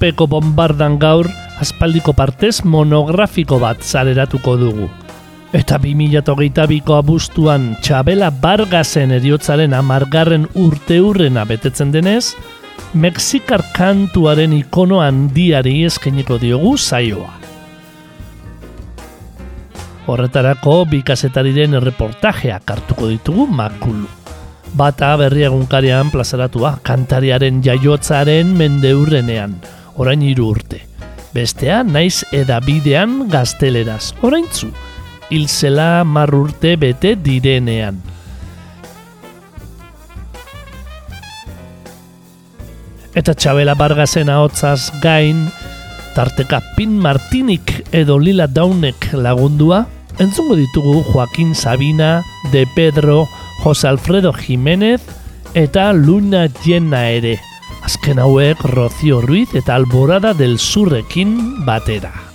Urpeko bombardan gaur aspaldiko partez monografiko bat zaleratuko dugu. Eta 2008ko abuztuan Txabela Bargasen eriotzaren amargarren urte hurrena betetzen denez, Mexikar kantuaren ikono handiari eskeniko diogu zaioa. Horretarako bikazetariren reportajeak hartuko ditugu makulu bata berriagunkarian plazaratua kantariaren jaiotzaren mendeurrenean, orain hiru urte. Bestea naiz edabidean gazteleraz, oraintzu, hilzela mar urte bete direnean. Eta Txabela Bargazen ahotzaz gain, tarteka Pin Martinik edo Lila Daunek lagundua, entzungo ditugu Joaquin Sabina, De Pedro, Jose Alfredo Jiménez eta Luna Jena ere. Azken hauek Rocio Ruiz eta Alborada del Surrekin batera.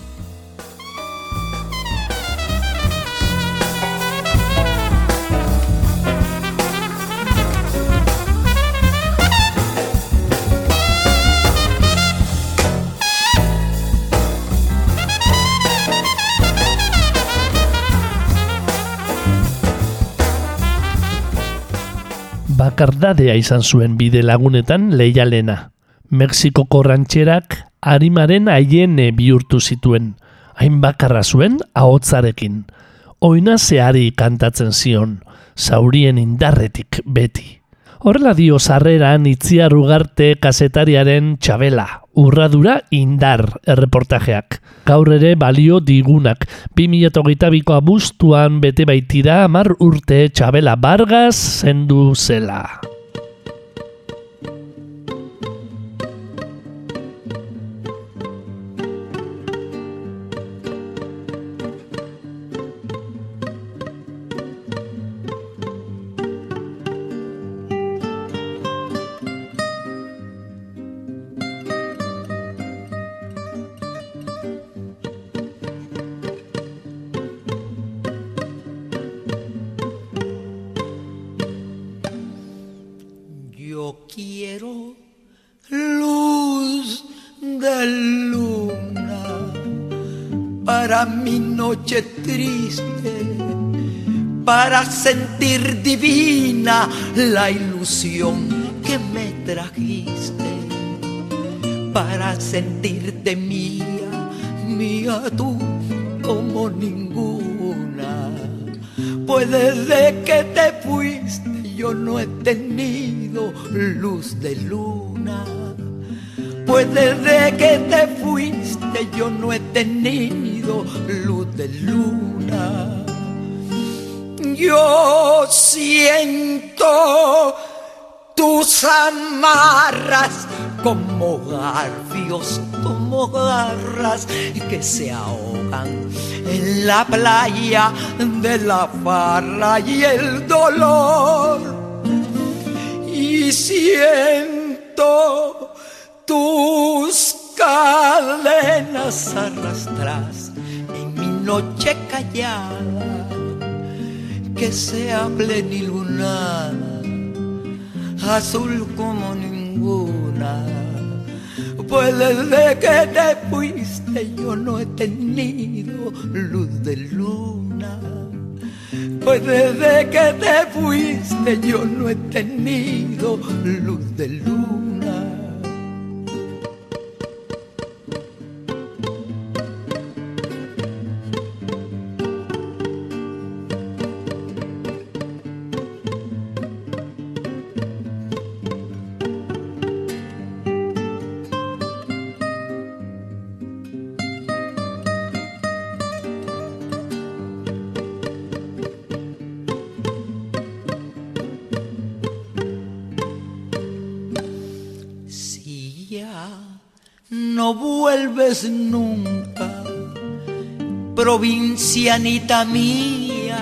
Bakardadea izan zuen bide lagunetan leialena. Mexikoko rantxerak harimaren aiene bihurtu zituen, hain bakarra zuen ahotzarekin. Oina zehari kantatzen zion, zaurien indarretik beti. Horrela dio sarreran itziar ugarte kasetariaren txabela, urradura indar erreportajeak. Gaur ere balio digunak, 2008ko abuztuan bete baitira amar urte txabela bargaz zendu zela. Sentir divina la ilusión que me trajiste, para sentirte mía, mía tú como ninguna. Pues desde que te fuiste yo no he tenido luz de luna. Pues desde que te fuiste yo no he tenido luz de luna yo siento tus amarras como garfios, como garras que se ahogan en la playa de la farra y el dolor. Y siento tus cadenas arrastras en mi noche callada que sea plenilunada, azul como ninguna. Pues desde que te fuiste yo no he tenido luz de luna. Pues desde que te fuiste yo no he tenido luz de luna. Provincianita mía,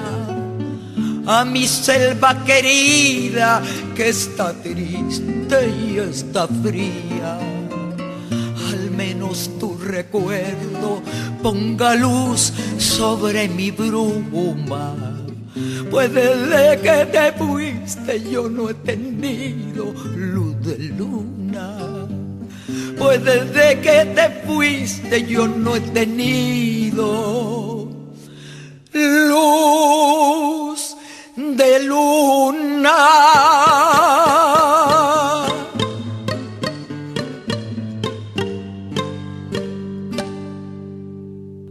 a mi selva querida que está triste y está fría. Al menos tu recuerdo ponga luz sobre mi bruma. Pues desde que te fuiste yo no he tenido luz de luna pues desde que te fuiste yo no he tenido luz de luna.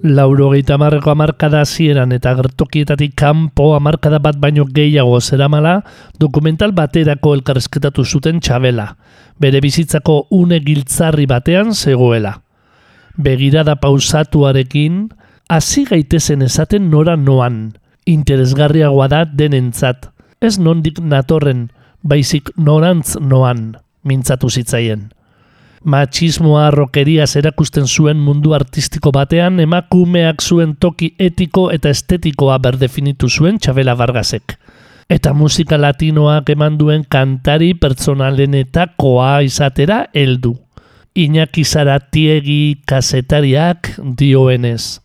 Laurogeita marreko amarkada hasieran eta gertokietatik kanpo amarkada bat baino gehiago zeramala, dokumental baterako elkarrezketatu zuten txabela, bere bizitzako une giltzarri batean zegoela. Begirada pausatuarekin, hasi gaitezen esaten nora noan, interesgarriagoa da denentzat, ez nondik natorren, baizik norantz noan, mintzatu zitzaien machismoa rokeriaz erakusten zuen mundu artistiko batean emakumeak zuen toki etiko eta estetikoa berdefinitu zuen Txabela Vargasek. Eta musika latinoak eman duen kantari pertsonalenetakoa izatera heldu. Iñaki Zaratiegi kasetariak dioenez.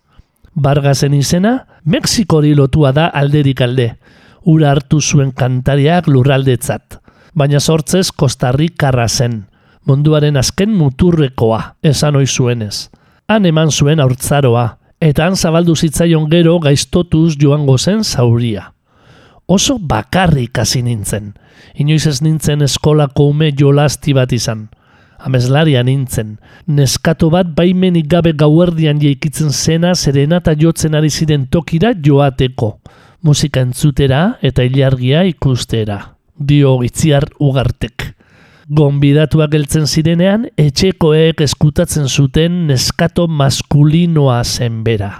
Vargasen izena, Mexikori lotua da alderik alde. Ura hartu zuen kantariak lurraldetzat. Baina sortzez Kostarrikarra zen munduaren azken muturrekoa, esan ohi zuenez. Han eman zuen aurtzaroa, eta han zabaldu zitzaion gero gaiztotuz joango zen zauria. Oso bakarrik hasi nintzen. Inoiz ez nintzen eskolako ume jolasti bat izan. Ameslaria nintzen. Neskato bat baimenik gabe gauerdian jeikitzen zena serenata jotzen ari ziren tokira joateko. Musika entzutera eta ilargia ikustera. Dio itziar ugartek gonbidatuak geltzen zirenean, etxekoek eskutatzen zuten neskato maskulinoa zen bera.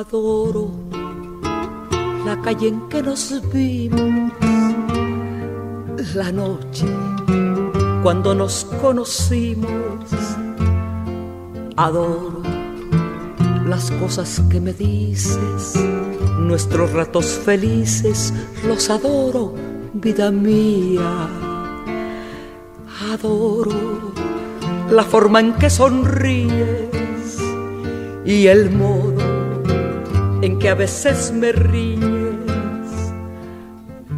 Adoro calle en que nos vimos, la noche cuando nos conocimos. Adoro las cosas que me dices, nuestros ratos felices, los adoro, vida mía. Adoro la forma en que sonríes y el modo en que a veces me ríes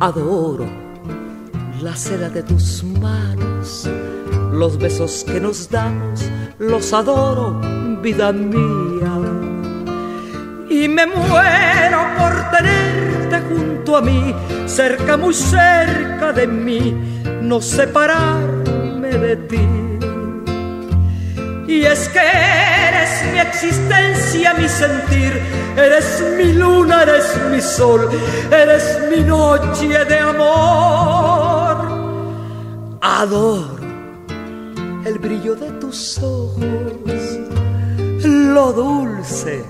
Adoro la seda de tus manos, los besos que nos damos, los adoro, vida mía. Y me muero por tenerte junto a mí, cerca, muy cerca de mí, no separarme de ti. Y es que eres mi existencia, mi sentir, eres mi luna, eres mi sol, eres mi noche de amor. Adoro el brillo de tus ojos, lo dulce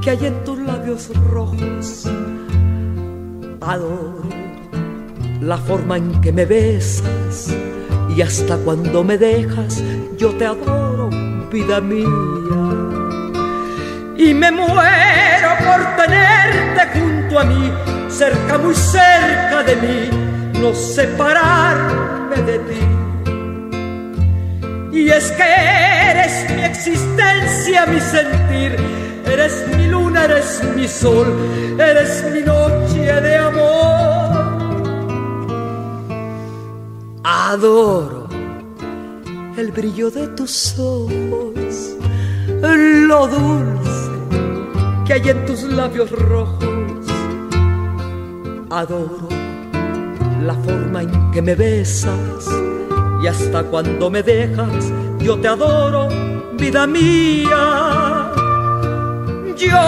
que hay en tus labios rojos. Adoro la forma en que me besas y hasta cuando me dejas yo te adoro, vida mía. Y me muero por tenerte junto a mí, cerca, muy cerca de mí, no separarme de ti. Y es que eres mi existencia, mi sentir, eres mi luna, eres mi sol, eres mi noche de amor. Adoro el brillo de tus ojos, lo dulce que hay en tus labios rojos. Adoro la forma en que me besas y hasta cuando me dejas, yo te adoro, vida mía. Yo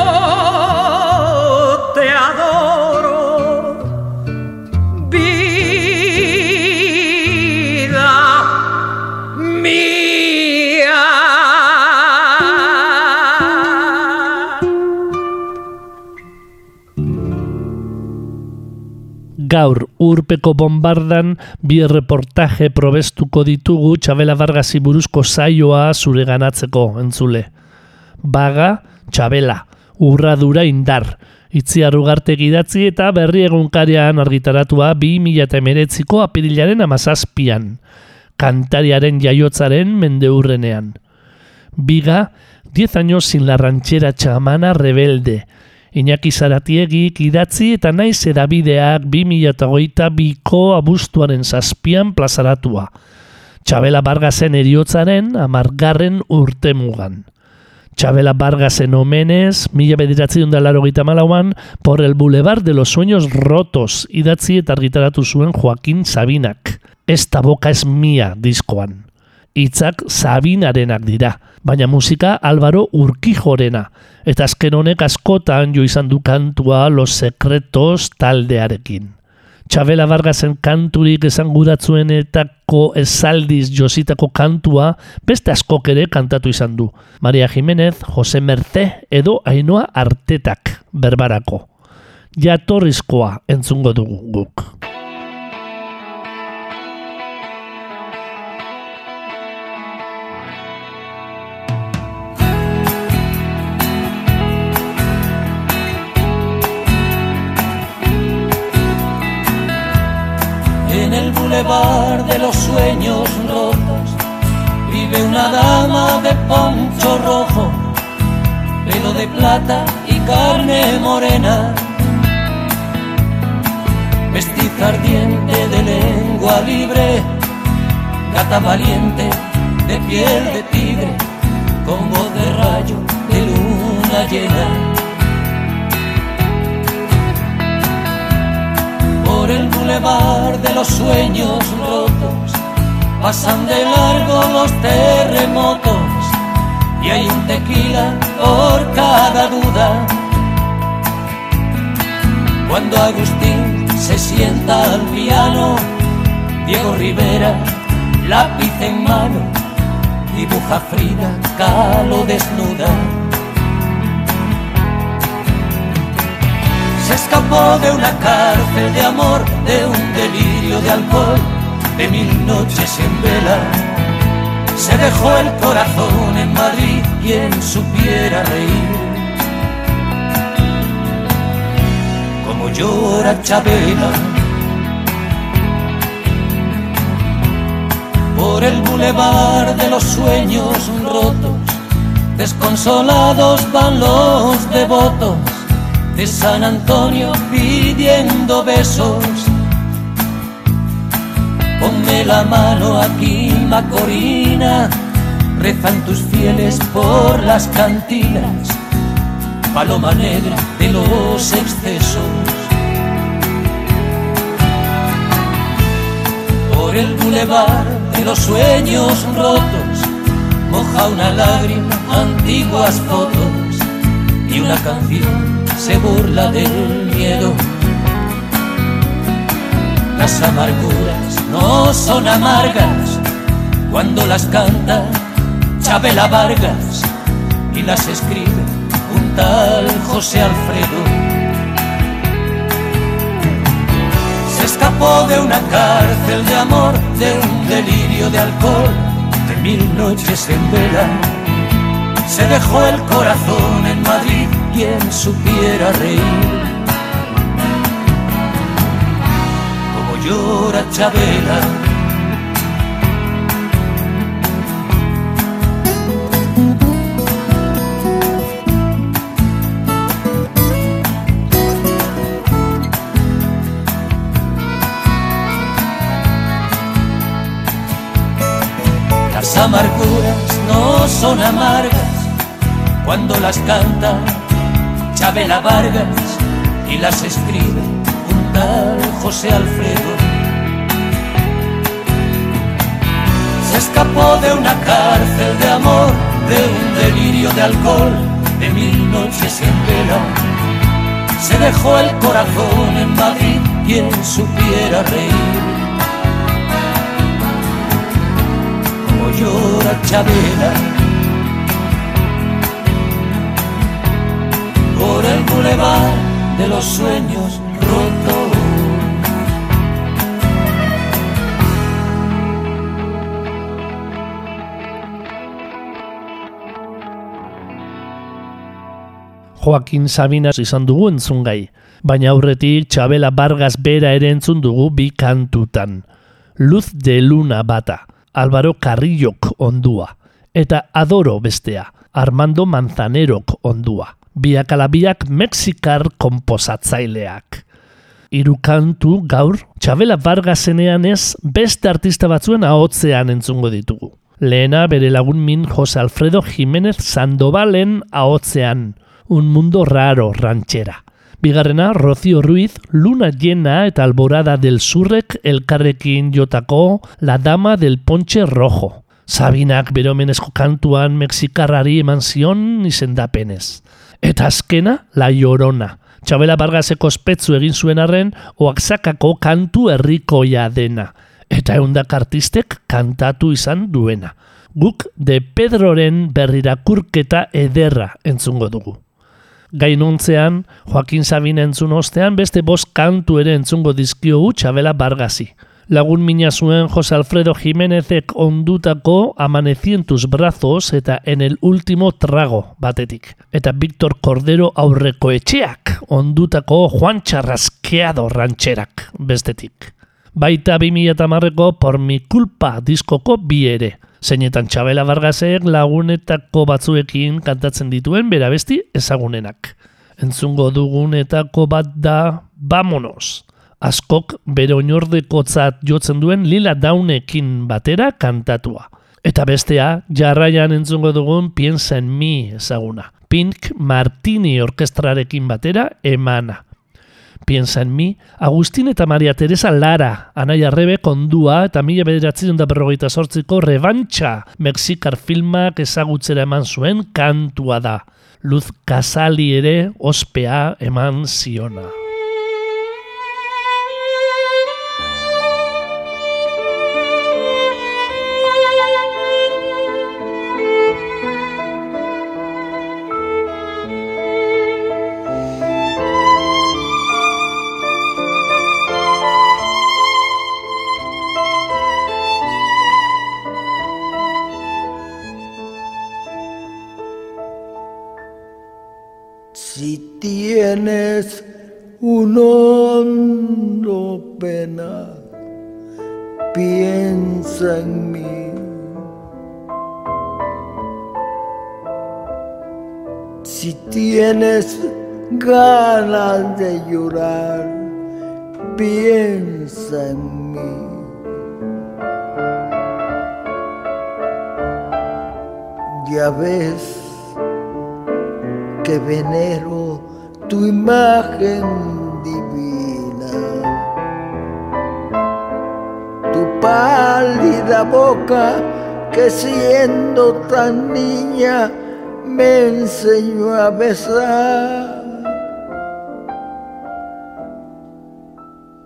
te adoro, Gaur urpeko bombardan bi reportaje probestuko ditugu Txabela Vargasi buruzko saioa zure ganatzeko entzule. Baga, Txabela, urradura indar, itziar ugarte gidatzi eta berri egunkarian argitaratua 2008ko apirilaren amazazpian, kantariaren jaiotzaren mendeurrenean. Biga, 10 años sin la ranchera chamana rebelde, Iñaki Zaratiegik idatzi eta naiz edabideak 2008 biko abuztuaren zazpian plazaratua. Txabela Bargazen eriotzaren amargarren urte mugan. Txabela Bargazen omenez, mila bediratzen da laro gita malauan, por el Boulevard de los Sueños Rotos idatzi eta argitaratu zuen Joaquin Sabinak. Esta boka es mia diskoan. Itzak Sabinarenak dira baina musika Álvaro Urquijorena, eta azken honek askotan jo izan du kantua Los Secretos taldearekin. Txabela Vargasen kanturik esan guratzuenetako esaldiz jositako kantua beste askok ere kantatu izan du. Maria Jimenez, Jose Merce edo Ainoa Artetak berbarako. Jatorrizkoa entzungo dugu guk. De los sueños rotos. Vive una dama de poncho rojo, pelo de plata y carne morena, vestiza ardiente de lengua libre, gata valiente de piel de tigre, con voz de rayo de luna llena por el bulevar de los sueños rotos. Pasan de largo los terremotos y hay un tequila por cada duda. Cuando Agustín se sienta al piano, Diego Rivera, lápiz en mano, dibuja Frida, calo desnuda se escapó de una cárcel de amor, de un delirio de alcohol, de mil noches en vela. Se dejó el corazón en Madrid, quien supiera reír. Como llora Chabela. Por el bulevar de los sueños rotos, desconsolados van los devotos de San Antonio pidiendo besos. Ponme la mano aquí, Macorina, rezan tus fieles por las cantinas, paloma negra de los excesos. Por el bulevar de los sueños rotos, moja una lágrima, antiguas fotos y una canción se burla del miedo. Las amarguras no son amargas cuando las canta Chabela Vargas y las escribe un tal José Alfredo. Se escapó de una cárcel de amor, de un delirio de alcohol, de mil noches en vela. Se dejó el corazón en Madrid quien supiera reír. Como llora Chabela. Las amarguras no son amargas cuando las canta Chabela Vargas y las escribe un tal José Alfredo. Se escapó de una cárcel de amor, de un delirio de alcohol, de mil noches en vela. Se dejó el corazón en Madrid, quien supiera reír. Como llora Chabela por el bulevar de los sueños rotos. Joaquín Sabina izan dugu entzun gai, baina aurretik Txabela Vargas bera ere entzun dugu bi kantutan. Luz de Luna bata, Alvaro Carrillok ondua, eta Adoro bestea, Armando Manzanerok ondua. Biak alabiak Mexikar komposatzaileak. Hiru kantu gaur, Txabela Vargasenean ez beste artista batzuen ahotzean entzungo ditugu. Lehena bere lagun min Jose Alfredo Jiménez Sandovalen ahotzean, un mundo raro ranchera. Bigarrena, Rocío Ruiz, Luna Llena eta Alborada del Surrek elkarrekin jotako La Dama del Ponche Rojo. Sabinak beromenezko kantuan Mexikarrari eman zion izendapenez. Eta azkena, La Llorona. Txabela Bargaseko ospetzu egin zuen arren, oaxakako kantu herrikoia dena. Eta eundak artistek kantatu izan duena. Guk de Pedroren berrirakurketa ederra entzungo dugu. Gainuntzean, Joaquin Sabin entzun ostean beste bost kantu ere entzungo dizkiogu Txabela Bargasi. Lagun mina zuen Jose Alfredo Jiménezek ondutako amanecientus brazos eta en el último trago batetik. Eta Víctor Cordero aurreko etxeak ondutako Juan Charrasqueado rancherak bestetik. Baita 2008ko por mi culpa diskoko bi ere. Zeinetan Txabela Vargasek lagunetako batzuekin kantatzen dituen berabesti ezagunenak. Entzungo dugunetako bat da, vamonos! Askok bere oinordekotzat jotzen duen lila daunekin batera kantatua. Eta bestea, jarraian entzungo dugun piensa en mi ezaguna. Pink Martini orkestrarekin batera emana. Piensa en mi, Agustin eta Maria Teresa Lara, Anaia Rebe kondua eta mila bederatzen da berrogeita sortziko rebantxa Mexikar filmak ezagutzera eman zuen kantua da. Luz Casali ere ospea eman ziona. Ganas de llorar, piensa en mí. Ya ves que venero tu imagen divina, tu pálida boca que siendo tan niña me enseñó a besar.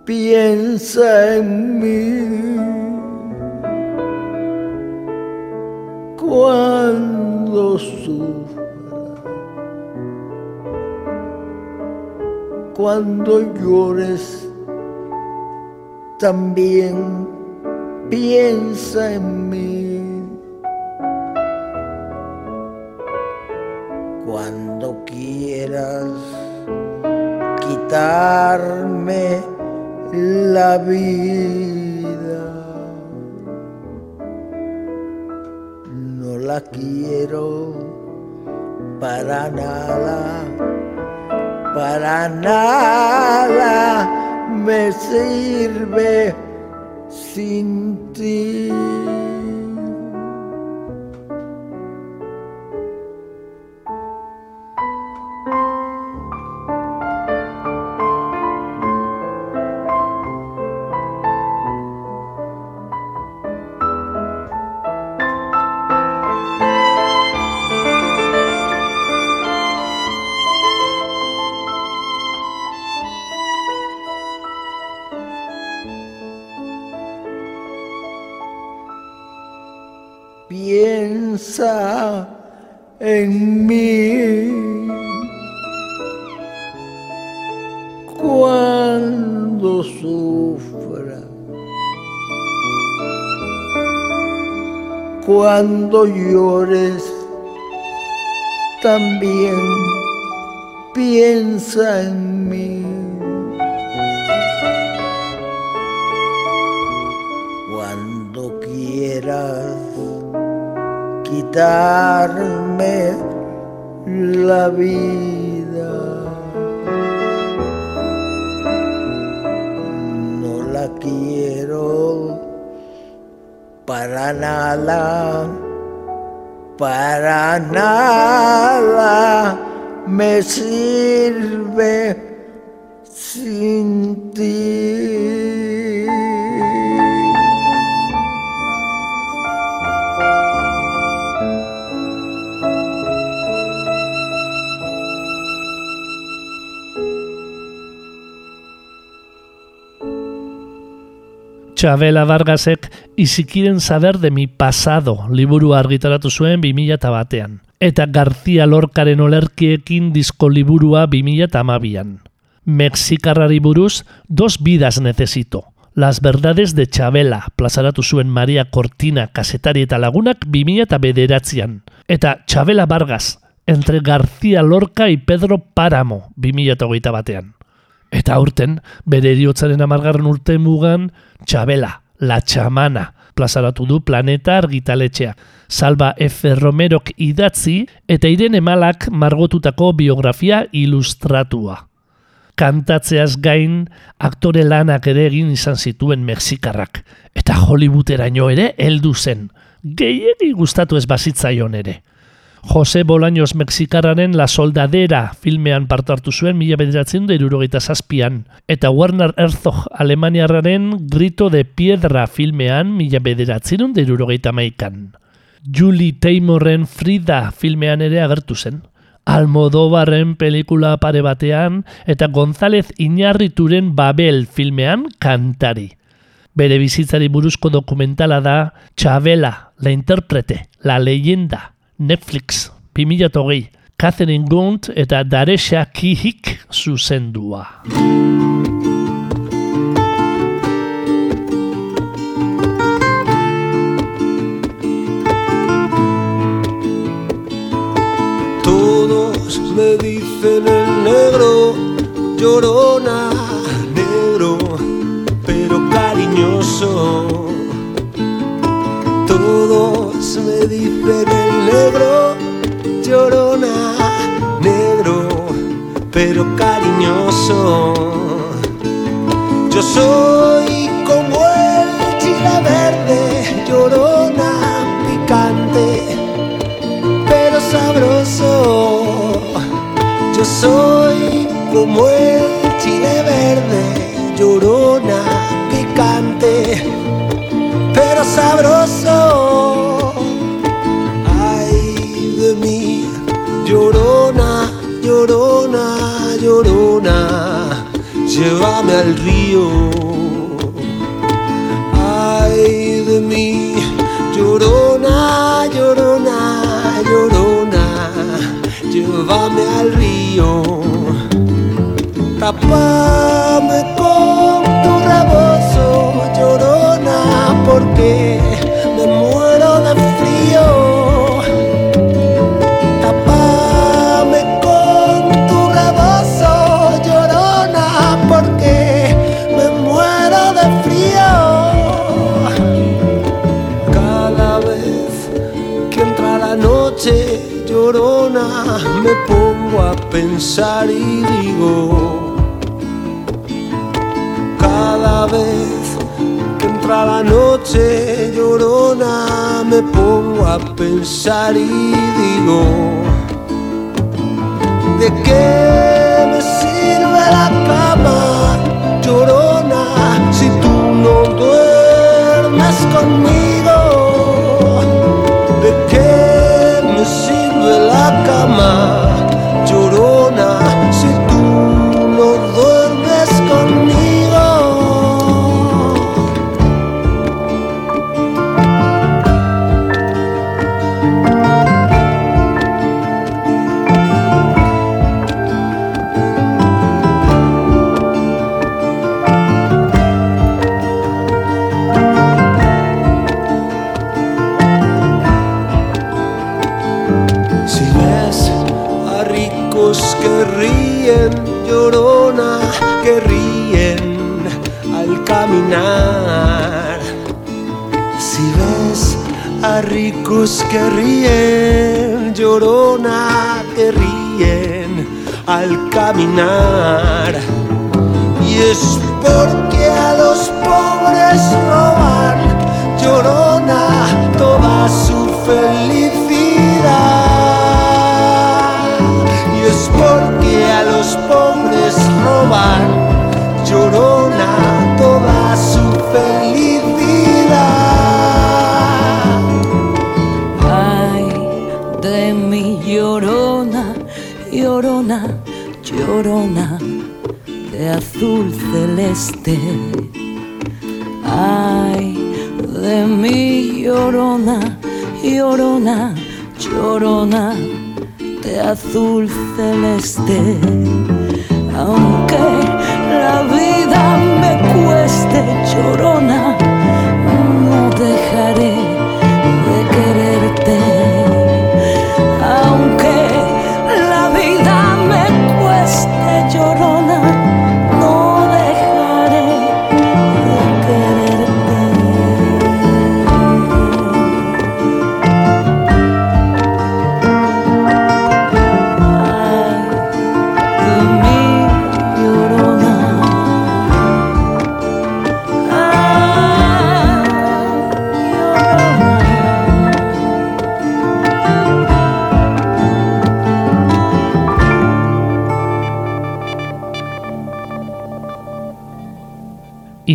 Piensa en mí cuando sufra, cuando llores, también piensa en mí. Cuando quieras quitarme la vida, no la quiero para nada, para nada me sirve sin ti. Cuando llores, también piensa en mí. Cuando quieras quitarme la vida, no la quiero para nada, para nada me sirve sin ti. Chabela Vargasek izikiren saber de mi pasado liburu argitaratu zuen 2000 batean. Eta García Lorcaren olerkiekin disko liburua 2000 amabian. Mexikarrari buruz, dos vidas necesito. Las verdades de Chabela, plazaratu zuen Maria Cortina kasetari eta lagunak 2000 eta bederatzean. Eta Chabela Vargas, entre García Lorca y Pedro Páramo 2008 batean. Eta aurten, bere eriotzaren amargarren urte mugan, Txabela, la txamana, plazaratu du planeta argitaletxea. Salva F. Romerok idatzi eta Irene Malak margotutako biografia ilustratua. Kantatzeaz gain, aktore lanak ere egin izan zituen Mexikarrak. Eta Hollywooderaino ere heldu zen. Gehiegi gustatu ez bazitzaion ere. Jose Bolaños Mexikarraren La Soldadera filmean parte hartu zuen mila bederatzen da zazpian, eta Werner Herzog Alemaniarraren Grito de Piedra filmean mila bederatzen da maikan. Julie Taymorren Frida filmean ere agertu zen. Almodobarren pelikula pare batean eta González Iñarrituren Babel filmean kantari. Bere bizitzari buruzko dokumentala da Chabela, la interprete, la leyenda, Netflix 2008 Catherine Gunt eta Daresha Kihik zuzendua. Todos me dicen el negro, llorona, negro, pero cariñoso. Todos me dicen el negro, llorona, negro, pero cariñoso. Yo soy como el chile verde, llorona, picante, pero sabroso. Yo soy como el chile verde, llorona, picante, pero sabroso. Llévame al río. Ay de mí, llorona, llorona, llorona, llévame al río. Tapame pensar y digo, ¿de qué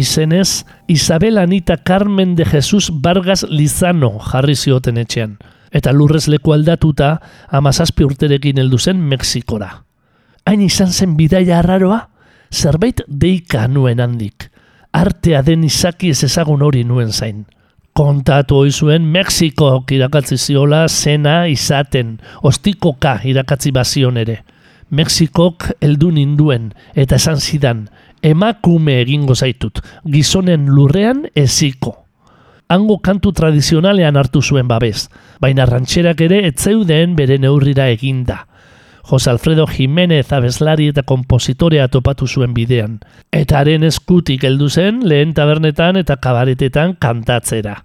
Izenez, Isabel Anita Carmen de Jesus Vargas Lizano jarri zioten etxean. Eta lurrez leku aldatuta, amazazpi urterekin heldu zen Mexikora. Hain izan zen bidaia arraroa, zerbait deika nuen handik. Artea den izaki ez ezagun hori nuen zain. Kontatu hoi zuen Mexikok irakatzi ziola zena izaten, ostikoka irakatzi bazion ere. Mexikok heldu ninduen eta esan zidan, emakume egingo zaitut, gizonen lurrean eziko. Hango kantu tradizionalean hartu zuen babez, baina rantxerak ere etzeuden bere neurrira eginda. Jose Alfredo Jimenez abeslari eta kompositorea topatu zuen bidean, eta haren eskutik heldu zen lehen tabernetan eta kabaretetan kantatzera.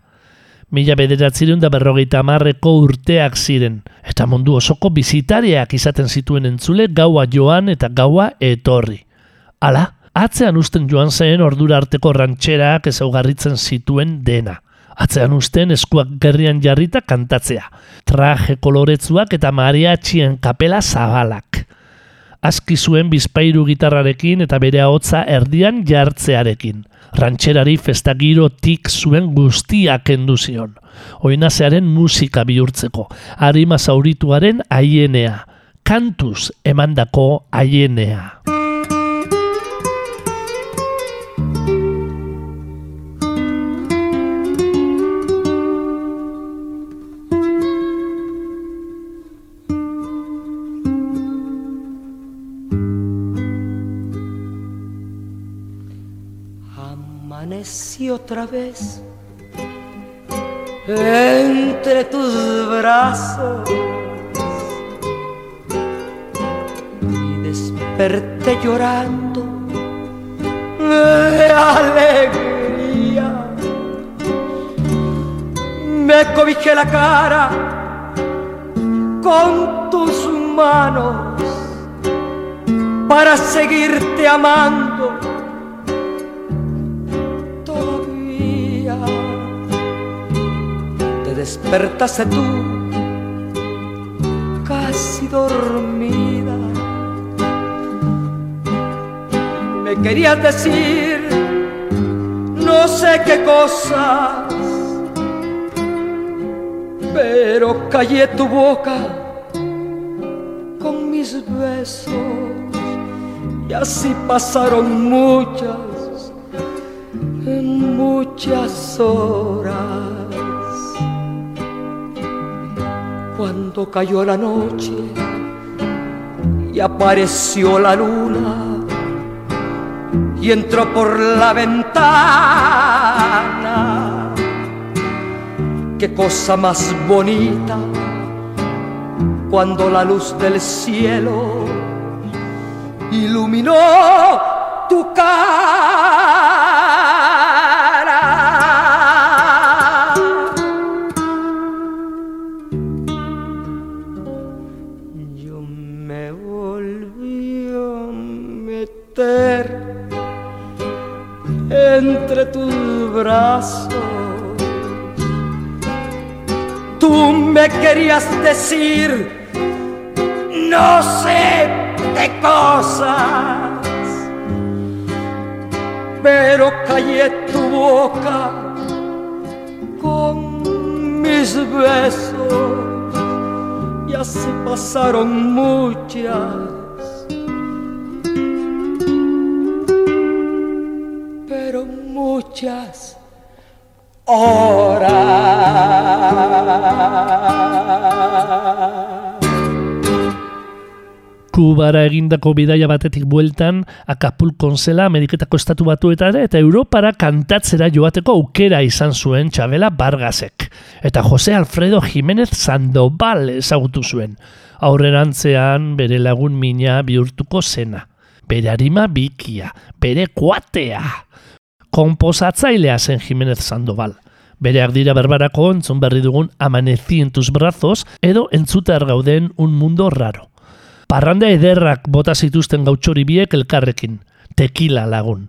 Mila bederatzirun da berrogeita amarreko urteak ziren, eta mundu osoko bizitariak izaten zituen entzule gaua joan eta gaua etorri. Hala, atzean usten joan zen ordura arteko rantxerak ezaugarritzen zituen dena. Atzean usten eskuak gerrian jarrita kantatzea. Traje koloretzuak eta mariatxien kapela zabalak. Aski zuen bizpairu gitarrarekin eta bere ahotza erdian jartzearekin. Rantxerari festagiro tik zuen guztia kendu zion. Oinazearen musika bihurtzeko, harima zaurituaren aienea, kantuz emandako aienea. Otra vez entre tus brazos y desperté llorando de alegría. Me cobijé la cara con tus manos para seguirte amando despertaste tú, casi dormida. Me querías decir no sé qué cosas, pero callé tu boca con mis besos y así pasaron muchas, muchas horas. Cuando cayó la noche y apareció la luna y entró por la ventana. Qué cosa más bonita cuando la luz del cielo iluminó tu cara. Tú me querías decir no sé qué cosas, pero callé tu boca con mis besos. Y así pasaron muchas muchas horas. Kubara egindako bidaia batetik bueltan, Acapulco zela Ameriketako estatu batuetara eta Europara kantatzera joateko aukera izan zuen Txabela Bargasek. Eta Jose Alfredo Jiménez Sandoval ezagutu zuen. Aurrerantzean bere lagun mina bihurtuko zena. Bere harima bikia, bere kuatea komposatzailea zen Jimenez Sandoval. Bereak dira berbarako entzun berri dugun amanezi en tus brazos edo entzuter gauden un mundo raro. Parranda ederrak bota zituzten gautxori biek elkarrekin, tekila lagun.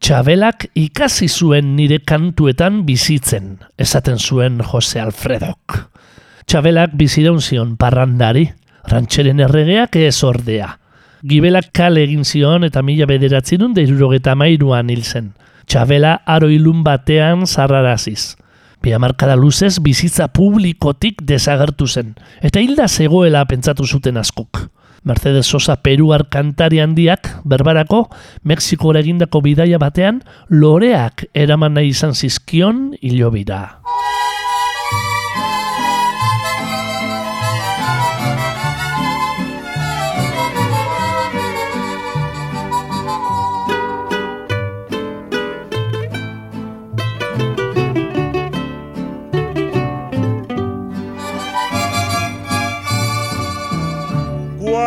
Txabelak ikasi zuen nire kantuetan bizitzen, esaten zuen Jose Alfredok. Txabelak bizideun zion parrandari, rantxeren erregeak ez ordea. Gibelak kale egin zion eta mila bederatzen deirurogeta mairuan hil zen. Txabela aroilun batean zarraraziz. Biamarkada luzez bizitza publikotik desagertu zen, eta hilda zegoela pentsatu zuten askok. Mercedes Sosa Peruar kantari handiak, berbarako, Mexiko egindako bidaia batean, loreak eraman nahi izan zizkion hilobira.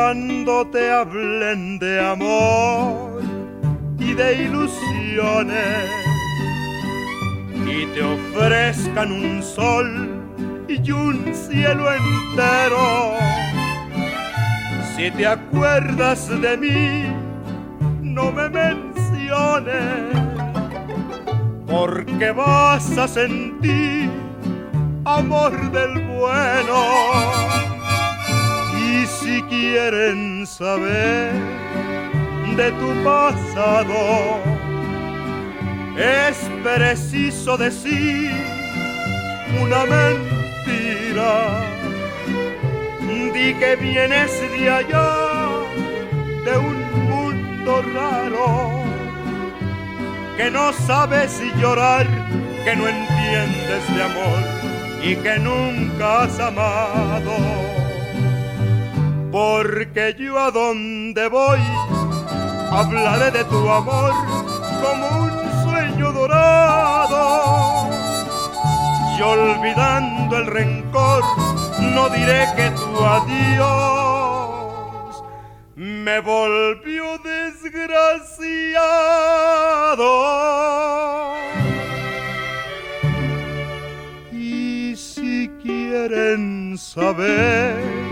Cuando te hablen de amor y de ilusiones y te ofrezcan un sol y un cielo entero. Si te acuerdas de mí, no me menciones, porque vas a sentir amor del bueno y si quieren saber de tu pasado, es preciso decir una mentira. Di que vienes de allá, de un mundo raro, que no sabes llorar, que no entiendes de amor y que nunca has amado porque yo a donde voy hablaré de tu amor como un sueño dorado. Y olvidando el rencor, no diré que tu adiós me volvió desgraciado. Y si quieren saber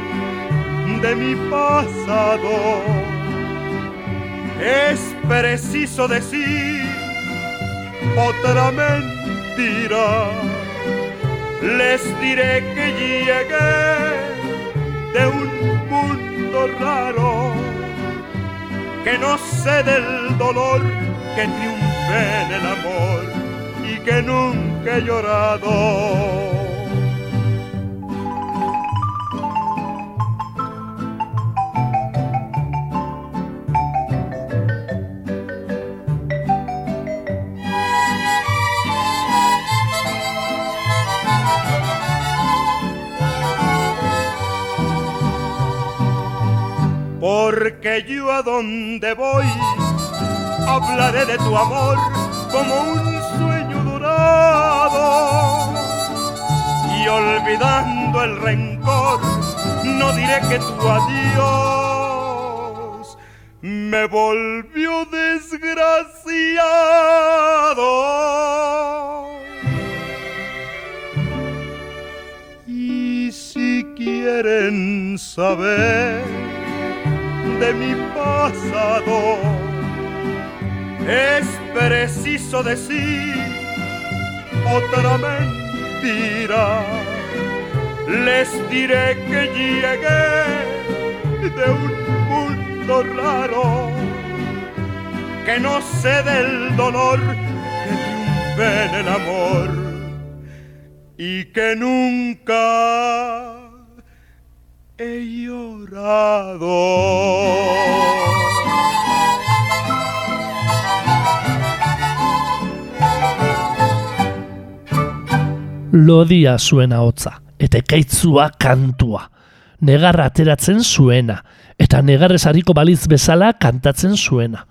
de mi pasado. Es preciso decir otra mentira. Les diré que llegué de un mundo raro, que no sé del dolor que triunfe en el amor y que nunca he llorado porque yo a donde voy hablaré de tu amor como un sueño dorado y olvidando el rencor no diré que tu adiós me volvió desgraciado. Y si quieren saber de mi pasado. Es preciso decir otra mentira. Les diré que llegué de un mundo raro, que no sé del dolor que triunfe en el amor y que nunca he llorado. lodia zuen ahotza, eta ekaitzua kantua. Negarra ateratzen zuena, eta negarrez hariko baliz bezala kantatzen zuena.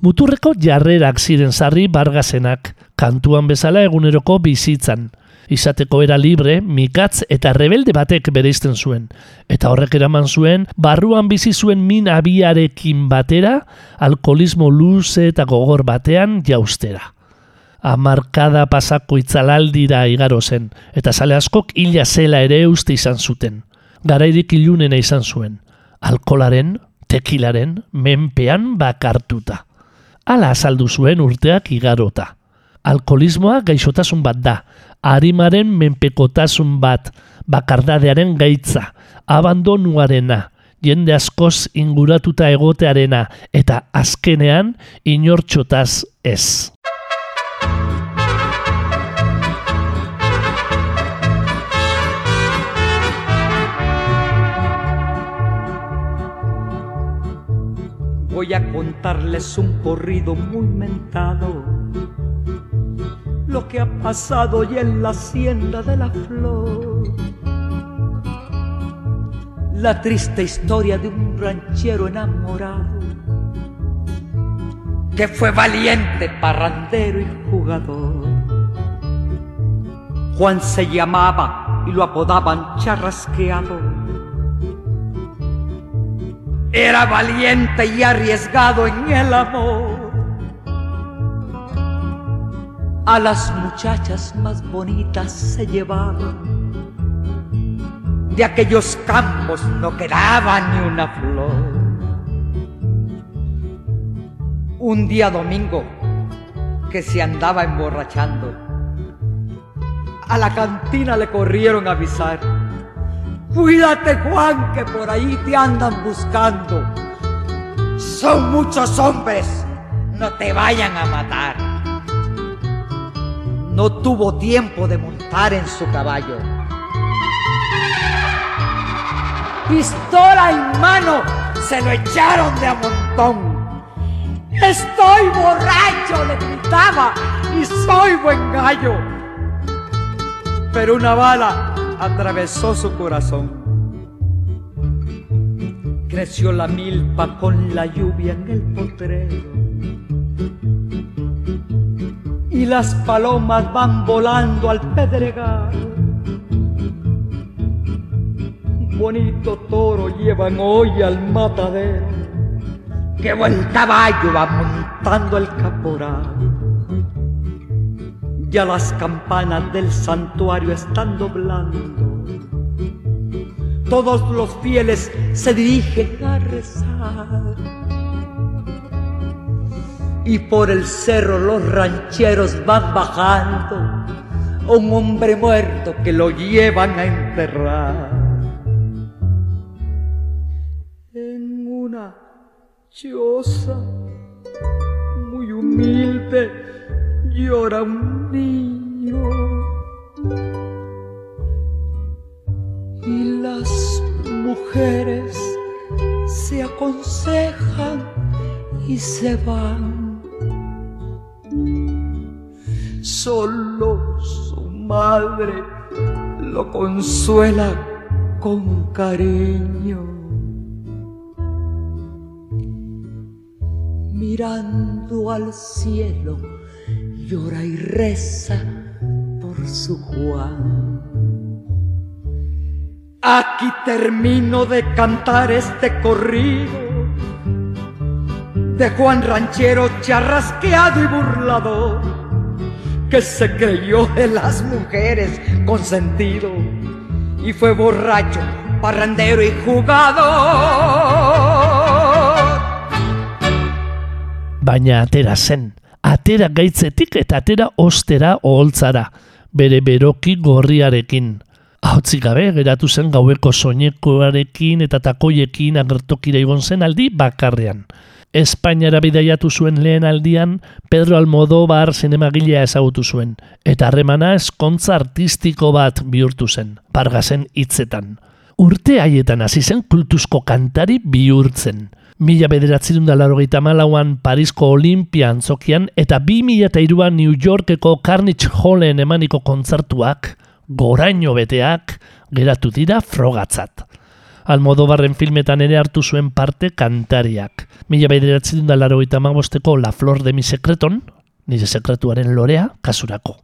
Muturreko jarrerak ziren sarri bargazenak, kantuan bezala eguneroko bizitzan. Izateko era libre, mikatz eta rebelde batek bereizten zuen. Eta horrek eraman zuen, barruan bizi zuen min abiarekin batera, alkoholismo luze eta gogor batean jaustera amarkada pasako itzalaldira igaro zen, eta sale askok hila zela ere uste izan zuten. Garairik ilunena izan zuen, alkolaren, tekilaren, menpean bakartuta. Hala azaldu zuen urteak igarota. Alkoholismoa gaixotasun bat da, harimaren menpekotasun bat, bakardadearen gaitza, abandonuarena, jende askoz inguratuta egotearena, eta azkenean inortxotaz ez. voy a contarles un corrido muy mentado. Lo que ha pasado y en la hacienda de la flor. La triste historia de un ranchero enamorado que fue valiente, parrandero y jugador. Juan se llamaba y lo apodaban charrasqueado era valiente y arriesgado en el amor. A las muchachas más bonitas se llevaba. De aquellos campos no quedaba ni una flor. Un día domingo que se andaba emborrachando, a la cantina le corrieron a avisar Cuídate, Juan, que por ahí te andan buscando. Son muchos hombres, no te vayan a matar. No tuvo tiempo de montar en su caballo. Pistola en mano, se lo echaron de a montón. Estoy borracho, le gritaba, y soy buen gallo. Pero una bala atravesó su corazón. Creció la milpa con la lluvia en el potrero. Y las palomas van volando al pedregal. Bonito toro llevan hoy al matadero. Qué buen caballo va montando el caporal ya las campanas del santuario están doblando. Todos los fieles se dirigen a rezar. Y por el cerro los rancheros van bajando un hombre muerto que lo llevan a enterrar. En una choza muy humilde llora un niño y las mujeres se aconsejan y se van. Solo su madre lo consuela con cariño. Mirando al cielo, llora y reza por su Juan. Aquí termino de cantar este corrido de Juan Ranchero charrasqueado y burlador, que se creyó de las mujeres consentido y fue borracho, parrandero y jugador. Baina atera zen, atera gaitzetik eta atera ostera oholtzara, bere beroki gorriarekin. Hautzik gabe, geratu zen gaueko soinekoarekin eta takoiekin agertokira igon zen aldi bakarrean. Espainiara bidaiatu zuen lehen aldian, Pedro Almodóvar zinemagilea ezagutu zuen, eta harremana eskontza artistiko bat bihurtu zen, pargazen hitzetan. Urte haietan hasi zen kultuzko kantari bihurtzen. Mila bederatzerun da larogeita malauan Parisko Olimpia antzokian eta bi mila eta iruan New Yorkeko Carnage Hallen emaniko kontzertuak, goraino beteak, geratu dira frogatzat. Almodobarren filmetan ere hartu zuen parte kantariak. Mila bederatzerun da larogeita magosteko La Flor de mi Secreton, nire sekretuaren lorea, kasurako.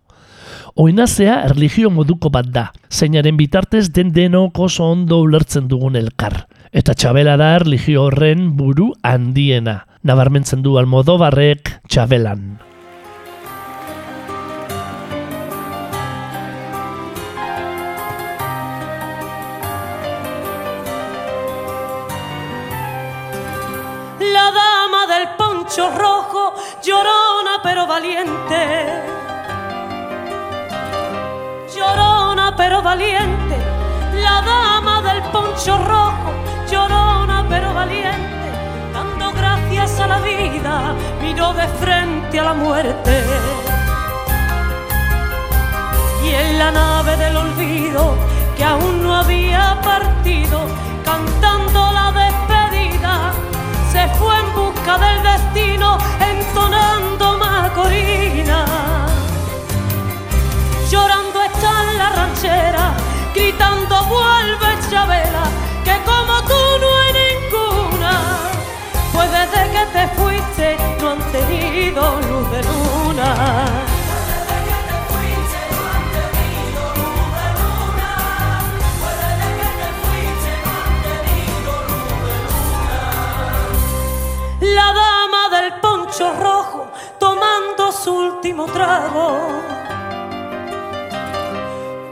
Oinazea erligio moduko bat da, zeinaren bitartez den denok oso ondo ulertzen dugun elkar. Eta txabela da erligio horren buru handiena. Nabarmentzen du almodobarrek txabelan. Poncho rojo, llorona pero valiente. Llorona pero valiente, la dama del poncho rojo, llorona pero valiente, dando gracias a la vida, miró de frente a la muerte. Y en la nave del olvido, que aún no había partido, cantando la despedida, se fue en busca del destino, entonando Macorina. Llorando está la ranchera, gritando vuelve Chabela, que como tú no hay ninguna. Pues desde que te fuiste no han tenido luz de luna. Último trago.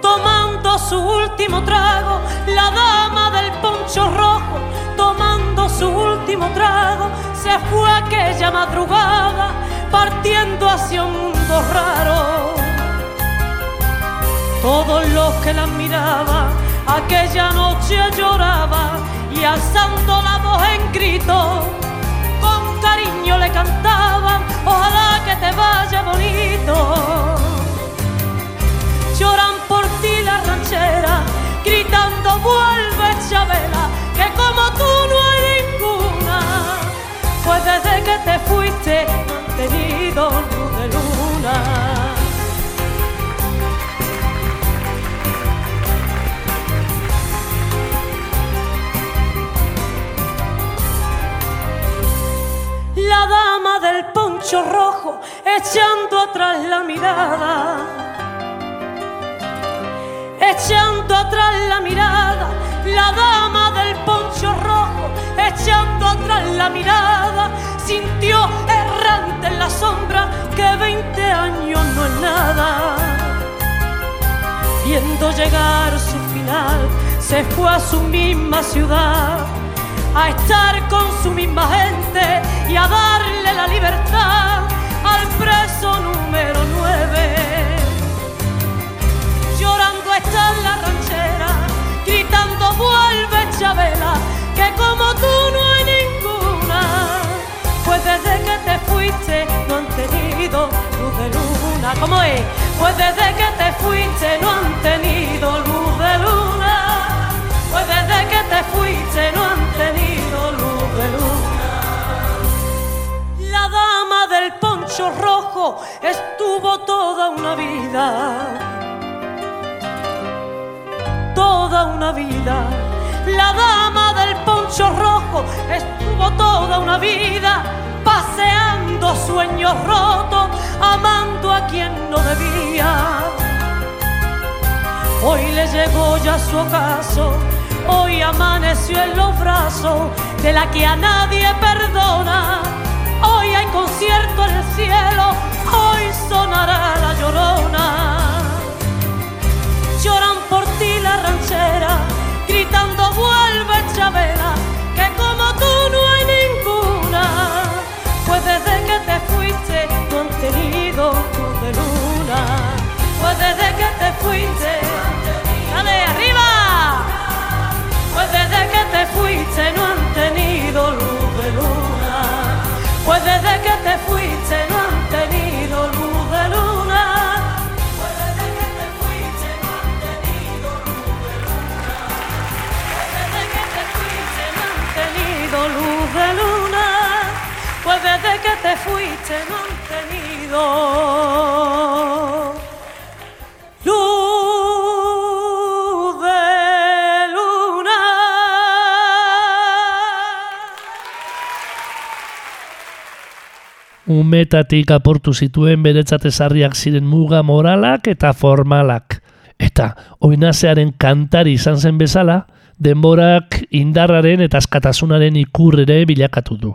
Tomando su último trago, la dama del poncho rojo, tomando su último trago, se fue aquella madrugada partiendo hacia un mundo raro. Todos los que la miraban aquella noche lloraba y alzando la voz en grito cariño le cantaban, ojalá que te vaya bonito. Lloran por ti la ranchera, gritando vuelve Chabela, que como tú no hay ninguna. Pues desde que te fuiste han tenido luz de luna. La dama del poncho rojo echando atrás la mirada, echando atrás la mirada, la dama del poncho rojo echando atrás la mirada, sintió errante en la sombra que 20 años no es nada. Viendo llegar su final, se fue a su misma ciudad a estar con su misma gente y a darle la libertad al preso número 9. Llorando está en la ranchera, gritando vuelve Chabela, que como tú no hay ninguna. Pues desde que te fuiste no han tenido luz de luna. ¿Cómo es? Pues desde que te fuiste no han tenido luz de luna. Pues desde que te fuiste no rojo estuvo toda una vida. Toda una vida. La dama del poncho rojo estuvo toda una vida paseando sueños rotos, amando a quien no debía. Hoy le llegó ya su ocaso, hoy amaneció en los brazos de la que a nadie perdona concierto en el cielo, hoy sonará la llorona. Lloran por ti la ranchera, gritando vuelve Chabela, que como tú no hay ninguna. Pues desde que te fuiste, no han tenido tu de luna. Pues desde que te fuiste, dale arriba. Pues desde que te fuiste, no han tenido luz de luna. Pues desde que te fuiste no han tenido luz de luna. Pues desde que te fuiste no han tenido luz de luna. Pues desde que te fuiste no han tenido luz de luna. Pues que te fuiste no. Umetatik aportu zituen beretzat ezarriak ziren muga moralak eta formalak. Eta oinazearen kantari izan zen bezala, denborak indarraren eta askatasunaren ikurrere bilakatu du.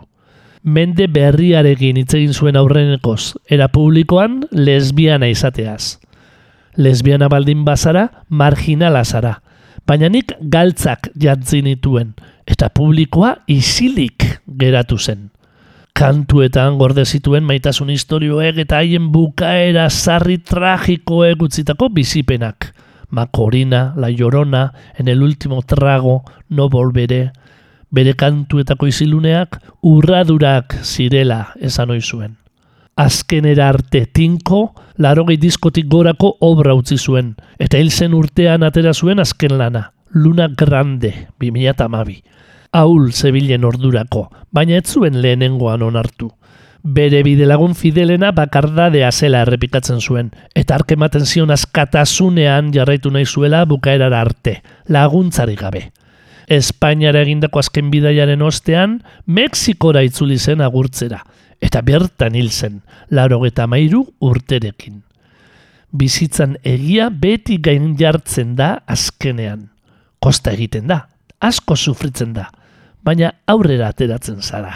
Mende berriarekin hitz egin zuen aurrenekoz, era publikoan lesbiana izateaz. Lesbiana baldin bazara, marginala zara. Baina nik galtzak jatzi nituen, eta publikoa isilik geratu zen kantuetan gorde zituen maitasun istorioek eta haien bukaera sarri tragikoek utzitako bizipenak. Macorina, La Llorona, En el último trago, No volveré, bere kantuetako iziluneak urradurak zirela esan ohi zuen. Azkenera arte tinko, larogei diskotik gorako obra utzi zuen, eta hil zen urtean atera zuen azken lana, Luna Grande, 2008 Aul zebilen ordurako, baina ez zuen lehenengoan onartu. Bere bidelagun fidelena bakardadea zela errepikatzen zuen, eta arkematen zion askatasunean jarraitu nahi zuela bukaerara arte, laguntzari gabe. Espainiara egindako azken bidaiaren ostean, Mexikora itzuli zen agurtzera, eta bertan hil zen, laro eta mairu urterekin. Bizitzan egia beti gain jartzen da azkenean. Kosta egiten da, asko sufritzen da, baina aurrera ateratzen zara.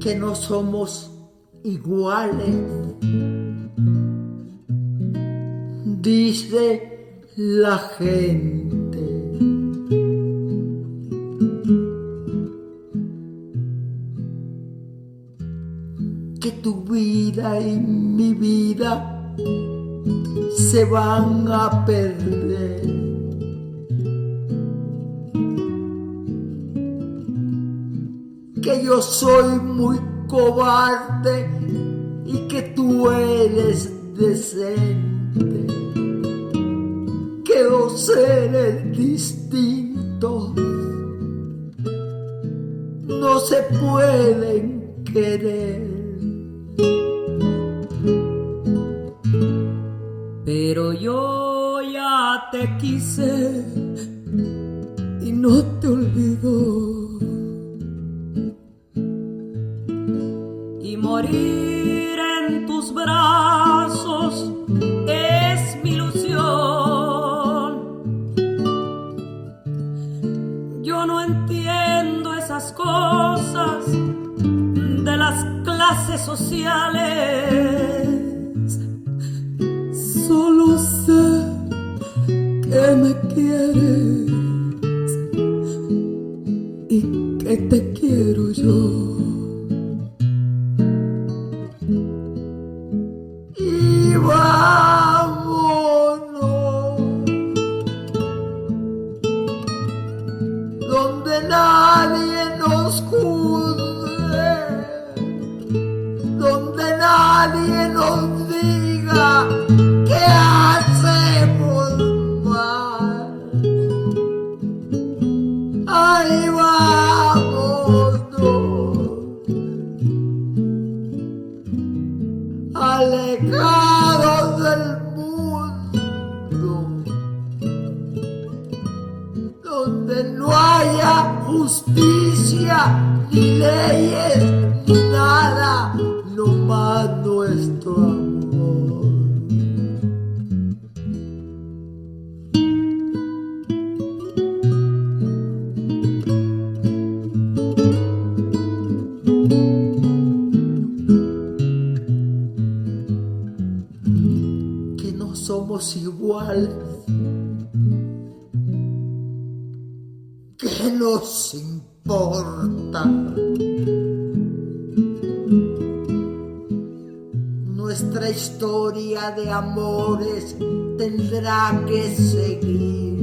que no somos iguales. Dice la gente. Y mi vida se van a perder. que yo soy muy cobarde y que tú eres decente. Que dos seres distintos no se pueden querer. que seguir.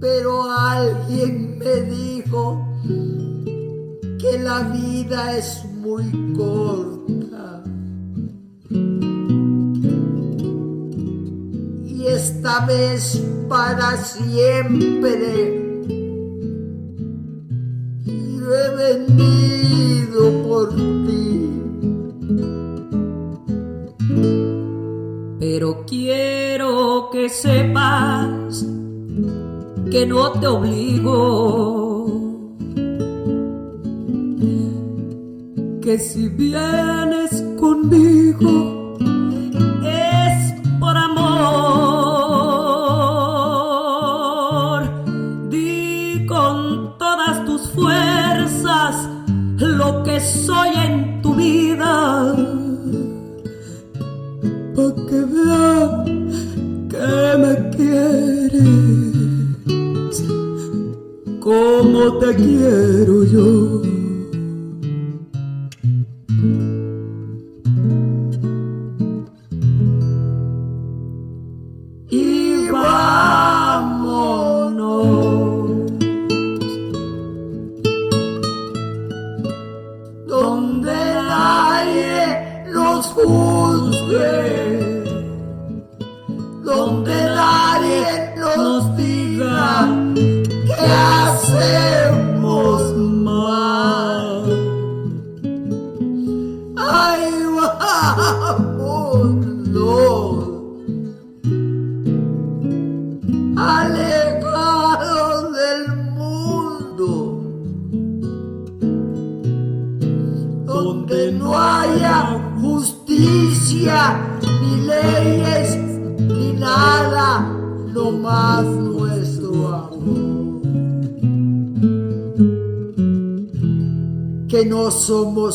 Pero alguien me dijo que la vida es muy corta y esta vez para siempre te obligo. Que si vienes conmigo es por amor. Di con todas tus fuerzas lo que soy en tu vida. Pa' que que me quieres como te quiero yo.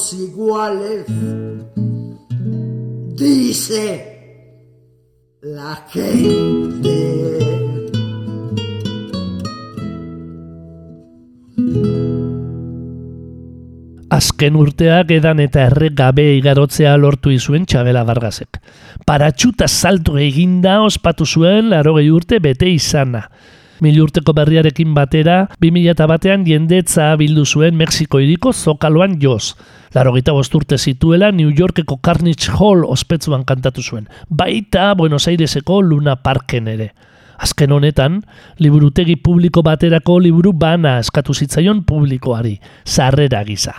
Somos iguales, dice la gente. Azken urteak edan eta erregabe igarotzea lortu izuen Txabela Vargasek. Paratxuta salto eginda ospatu zuen larogei urte bete izana. Mil urteko berriarekin batera, 2000 batean jendetza bildu zuen Mexiko iriko zokaloan joz. Larogeita bost urte zituela New Yorkeko Carnegie Hall ospetsuan kantatu zuen. Baita Buenos Aireseko Luna Parken ere. Azken honetan, liburutegi publiko baterako liburu bana eskatu zitzaion publikoari, sarrera gisa.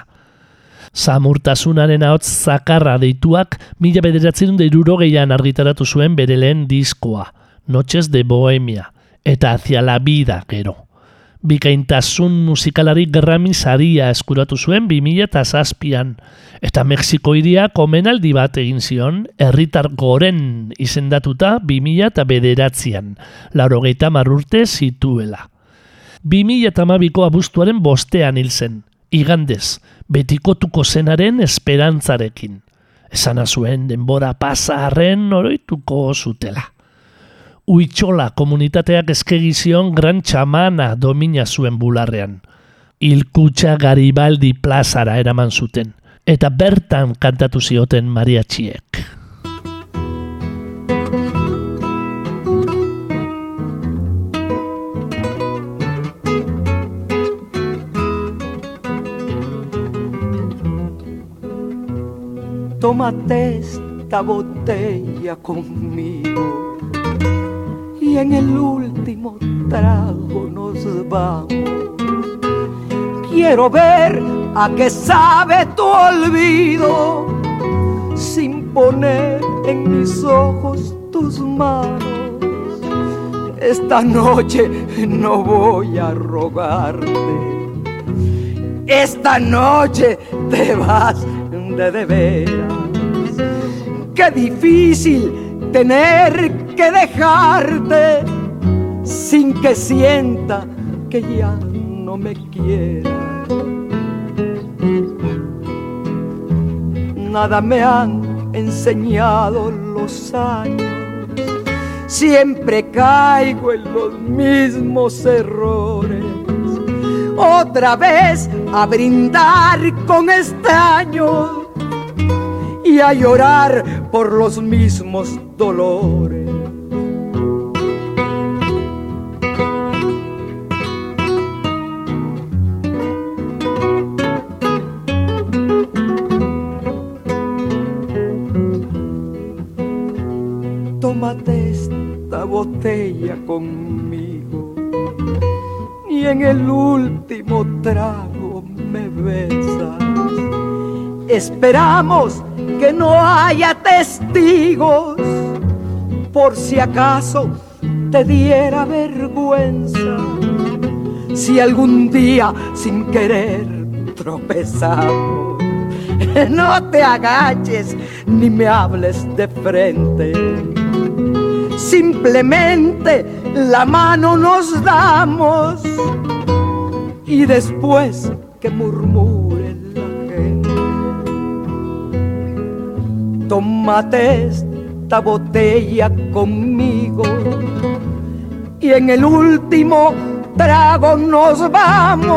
Samurtasunaren ahots zakarra deituak mila bederatzen irurogeian argitaratu zuen bere lehen diskoa, Noches de Bohemia, eta hacia la vida gero. Bikaintasun musikalari Grammy saria eskuratu zuen 2000 eta Mexiko iria komenaldi bat egin zion, herritar goren izendatuta 2000 eta bederatzean, laurogeita marrurte zituela. 2000 eta mabiko abuztuaren bostean hil zen, igandez, betikotuko zenaren esperantzarekin. Esana zuen denbora pasa arren oroituko zutela. Uitxola komunitateak eskegizion gran txamana domina zuen bularrean. Ilkutxa Garibaldi plazara eraman zuten, eta bertan kantatu zioten mariatxiek. Tómate esta botella conmigo en el último trago nos vamos. Quiero ver a qué sabe tu olvido sin poner en mis ojos tus manos. Esta noche no voy a rogarte. Esta noche te vas de de veras. Qué difícil tener que dejarte sin que sienta que ya no me quiera. Nada me han enseñado los años. Siempre caigo en los mismos errores. Otra vez a brindar con extraños y a llorar por los mismos dolores. Esperamos que no haya testigos por si acaso te diera vergüenza. Si algún día sin querer tropezamos, no te agaches ni me hables de frente. Simplemente la mano nos damos y después que murmure tómate esta botella conmigo y en el último trago nos vamos.